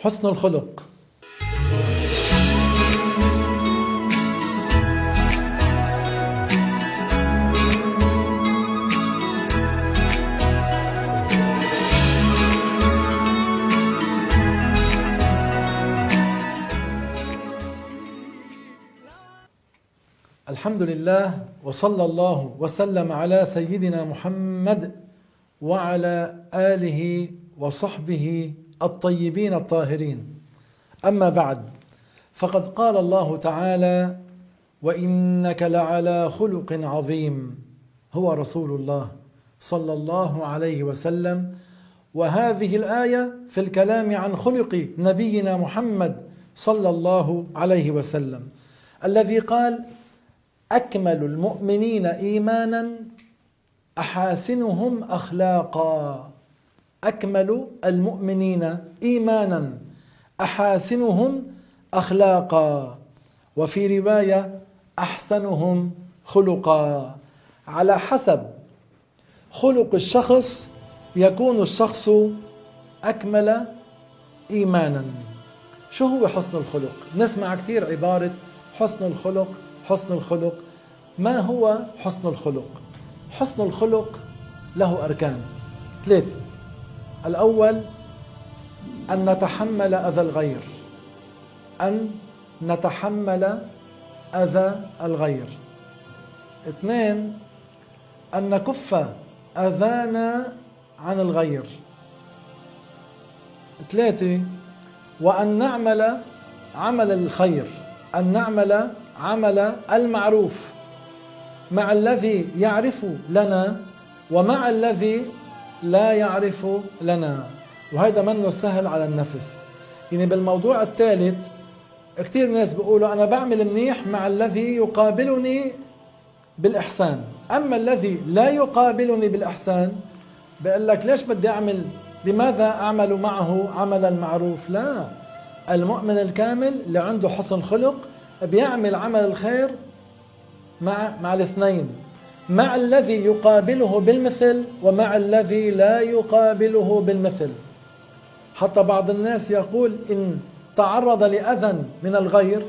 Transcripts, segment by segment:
حسن الخلق. الحمد لله وصلى الله وسلم على سيدنا محمد وعلى اله وصحبه الطيبين الطاهرين. أما بعد فقد قال الله تعالى وإنك لعلى خلق عظيم. هو رسول الله صلى الله عليه وسلم. وهذه الآية في الكلام عن خلق نبينا محمد صلى الله عليه وسلم الذي قال أكمل المؤمنين إيمانا أحاسنهم أخلاقا. أكمل المؤمنين إيمانا أحاسنهم أخلاقا. وفي رواية أحسنهم خلقا. على حسب خلق الشخص يكون الشخص أكمل إيمانا. شو هو حسن الخلق؟ نسمع كثير عبارة حسن الخلق حسن الخلق. ما هو حسن الخلق؟ حسن الخلق له أركان. ثلاثة الأول أن نتحمل أذى الغير. أن نتحمل أذى الغير. اثنين أن نكف أذانا عن الغير. ثلاثة وأن نعمل عمل الخير. أن نعمل عمل المعروف. مع الذي يعرف لنا ومع الذي لا يعرف لنا. وهذا منه سهل على النفس. يعني بالموضوع الثالث كثير ناس بيقولوا أنا بعمل منيح مع الذي يقابلني بالإحسان. أما الذي لا يقابلني بالإحسان بيقول لك ليش بدي أعمل؟ لماذا أعمل معه عمل المعروف؟ لا. المؤمن الكامل اللي عنده حسن خلق بيعمل عمل الخير مع مع الاثنين. مع الذي يقابله بالمثل ومع الذي لا يقابله بالمثل. حتى بعض الناس يقول إن تعرض لأذى من الغير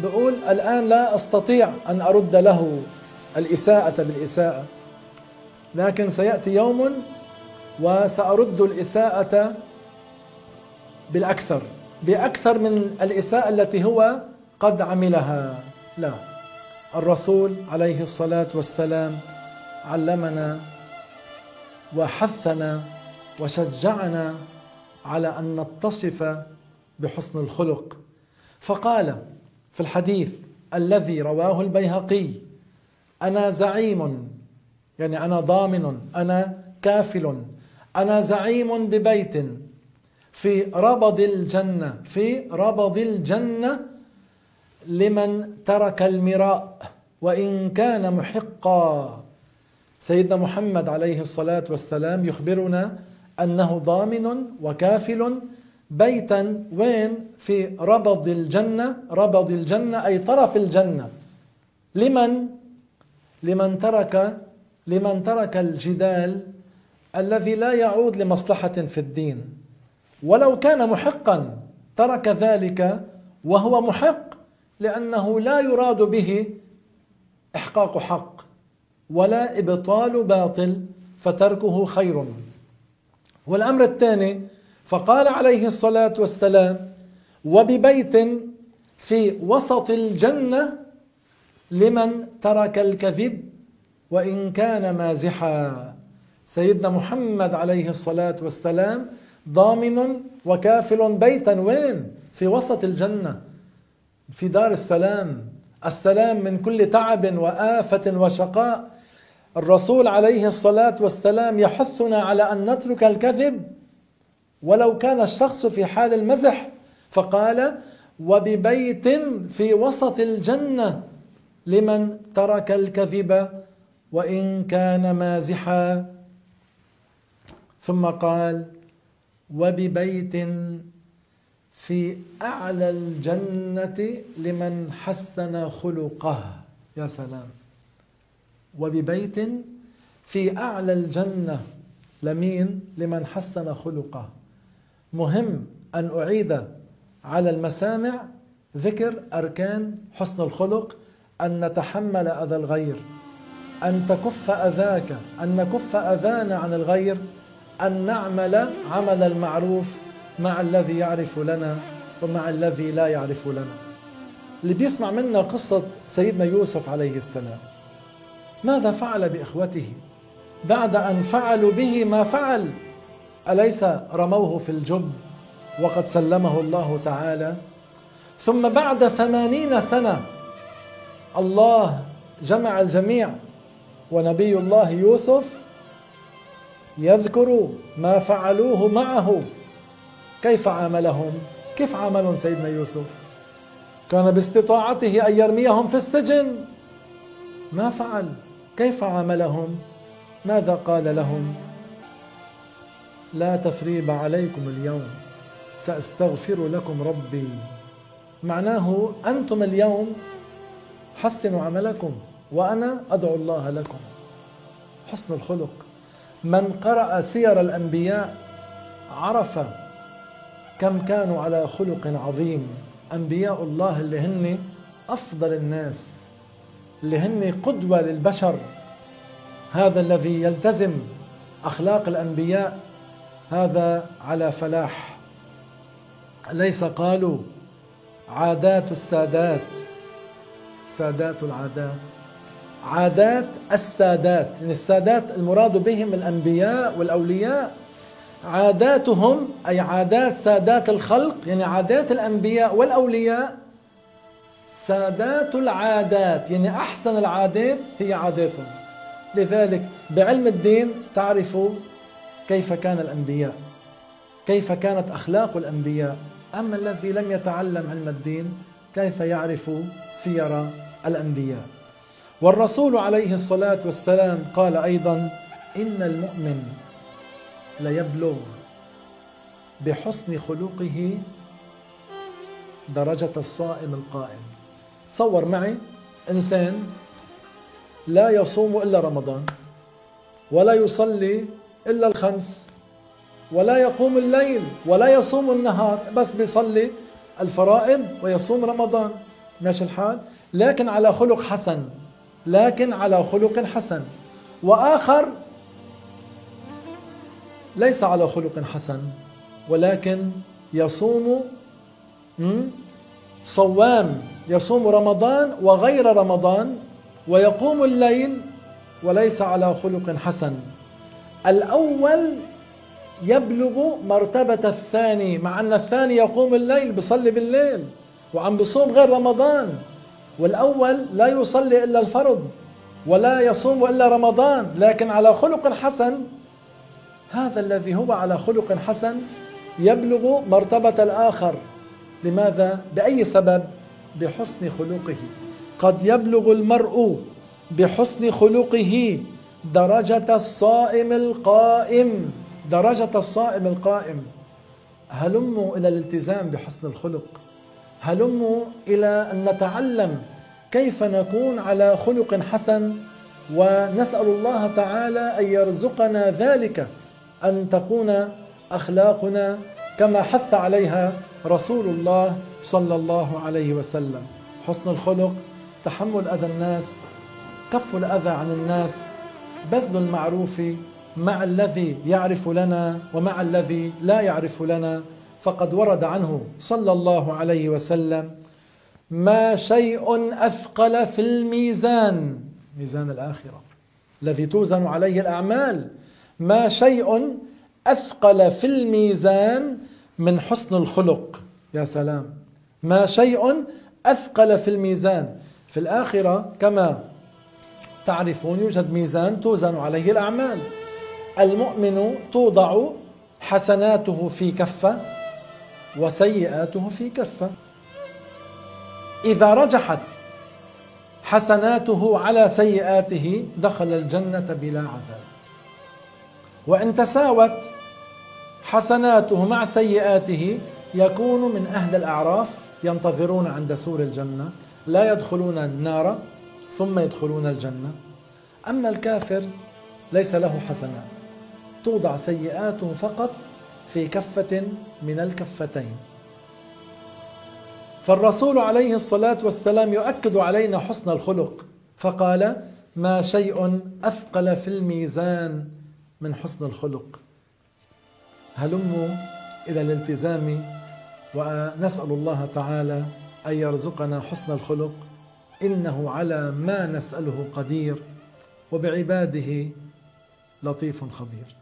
بقول الآن لا أستطيع أن أرد له الإساءة بالإساءة. لكن سيأتي يوم وسأرد الإساءة بالأكثر بأكثر من الإساءة التي هو قد عملها. لا. الرسول عليه الصلاة والسلام علمنا وحثنا وشجعنا على أن نتصف بحسن الخلق. فقال في الحديث الذي رواه البيهقي أنا زعيم يعني أنا ضامن أنا كافل أنا زعيم ببيت في ربض الجنة في ربض الجنة لمن ترك المراء وإن كان محقا. سيدنا محمد عليه الصلاة والسلام يخبرنا أنه ضامن وكافل بيتا. وين؟ في ربض الجنة. ربض الجنة أي طرف الجنة. لمن؟ لمن ترك لمن ترك الجدال الذي لا يعود لمصلحة في الدين. ولو كان محقا ترك ذلك وهو محق. لأنه لا يراد به إحقاق حق ولا إبطال باطل فتركه خير. والأمر الثاني فقال عليه الصلاة والسلام وببيت في وسط الجنة لمن ترك الكذب وإن كان مازحا. سيدنا محمد عليه الصلاة والسلام ضامن وكافل بيتا. وين؟ في وسط الجنة. في دار السلام. السلام من كل تعب وآفة وشقاء. الرسول عليه الصلاة والسلام يحثنا على أن نترك الكذب. ولو كان الشخص في حال المزح فقال وببيت في وسط الجنة لمن ترك الكذب وإن كان مازحا. ثم قال وببيت في أعلى الجنة لمن حسن خلقه. يا سلام. وببيت في أعلى الجنة لمين؟ لمن حسن خلقه. مهم أن أعيد على المسامع ذكر أركان حسن الخلق أن نتحمل أذى الغير أن تكف أذاك أن نكف أذانا عن الغير أن نعمل عمل المعروف مع الذي يعرف لنا ومع الذي لا يعرف لنا. اللي بيسمع منا قصة سيدنا يوسف عليه السلام. ماذا فعل بإخوته بعد أن فعلوا به ما فعل؟ أليس رموه في الجب وقد سلمه الله تعالى؟ ثم بعد ثمانين سنة الله جمع الجميع ونبي الله يوسف يذكر ما فعلوه معه. كيف عاملهم؟ كيف عاملهم سيدنا يوسف؟ كان باستطاعته أن يرميهم في السجن. ما فعل؟ كيف عاملهم؟ ماذا قال لهم؟ لا تثريب عليكم اليوم سأستغفر لكم ربي. معناه أنتم اليوم حسنوا عملكم وأنا أدعو الله لكم. حسن الخلق. من قرأ سير الأنبياء عرف كم كانوا على خلق عظيم. أنبياء الله اللي هن أفضل الناس اللي هن قدوة للبشر. هذا الذي يلتزم أخلاق الأنبياء هذا على فلاح. ليس قالوا عادات السادات. سادات العادات. عادات السادات. يعني السادات المراد بهم الأنبياء والأولياء عاداتهم أي عادات سادات الخلق يعني عادات الأنبياء والأولياء سادات العادات يعني أحسن العادات هي عاداتهم. لذلك بعلم الدين تعرف كيف كان الأنبياء كيف كانت أخلاق الأنبياء. أما الذي لم يتعلم علم الدين كيف يعرف سير الأنبياء؟ والرسول عليه الصلاة والسلام قال أيضا إن المؤمن ليبلغ بحسن خلقه درجة الصائم القائم. تصور معي إنسان لا يصوم إلا رمضان ولا يصلي إلا الخمس ولا يقوم الليل ولا يصوم النهار بس بيصلي الفرائض ويصوم رمضان. ماشي الحال؟ لكن على خلق حسن لكن على خلق حسن. وآخر ليس على خلق حسن ولكن يصوم صوام يصوم رمضان وغير رمضان ويقوم الليل وليس على خلق حسن. الأول يبلغ مرتبة الثاني مع أن الثاني يقوم الليل بصلي بالليل وعم بصوم غير رمضان. والأول لا يصلي إلا الفرض ولا يصوم إلا رمضان لكن على خلق حسن هذا الذي هو على خلق حسن يبلغ مرتبة الآخر. لماذا؟ بأي سبب؟ بحسن خلقه. قد يبلغ المرء بحسن خلقه درجة الصائم القائم. درجة الصائم القائم. هلموا إلى الالتزام بحسن الخلق. هلموا إلى أن نتعلم كيف نكون على خلق حسن. ونسأل الله تعالى أن يرزقنا ذلك. أن تكون أخلاقنا كما حث عليها رسول الله صلى الله عليه وسلم. حسن الخلق تحمل أذى الناس كف الأذى عن الناس بذل المعروف مع الذي يعرف لنا ومع الذي لا يعرف لنا. فقد ورد عنه صلى الله عليه وسلم ما شيء أثقل في الميزان ميزان الآخرة. الذي توزن عليه الأعمال ما شيء أثقل في الميزان من حسن الخلق. يا سلام. ما شيء أثقل في الميزان. في الآخرة كما تعرفون يوجد ميزان توزن عليه الأعمال. المؤمن توضع حسناته في كفة وسيئاته في كفة. إذا رجحت حسناته على سيئاته دخل الجنة بلا عذاب. وإن تساوت حسناته مع سيئاته يكون من أهل الأعراف ينتظرون عند سور الجنة لا يدخلون النار ثم يدخلون الجنة. أما الكافر ليس له حسنات توضع سيئاته فقط في كفة من الكفتين. فالرسول عليه الصلاة والسلام يؤكد علينا حسن الخلق فقال ما شيء أثقل في الميزان من حسن الخلق. هلموا إلى الالتزام ونسأل الله تعالى أن يرزقنا حسن الخلق. إنه على ما نسأله قدير وبعباده لطيف خبير.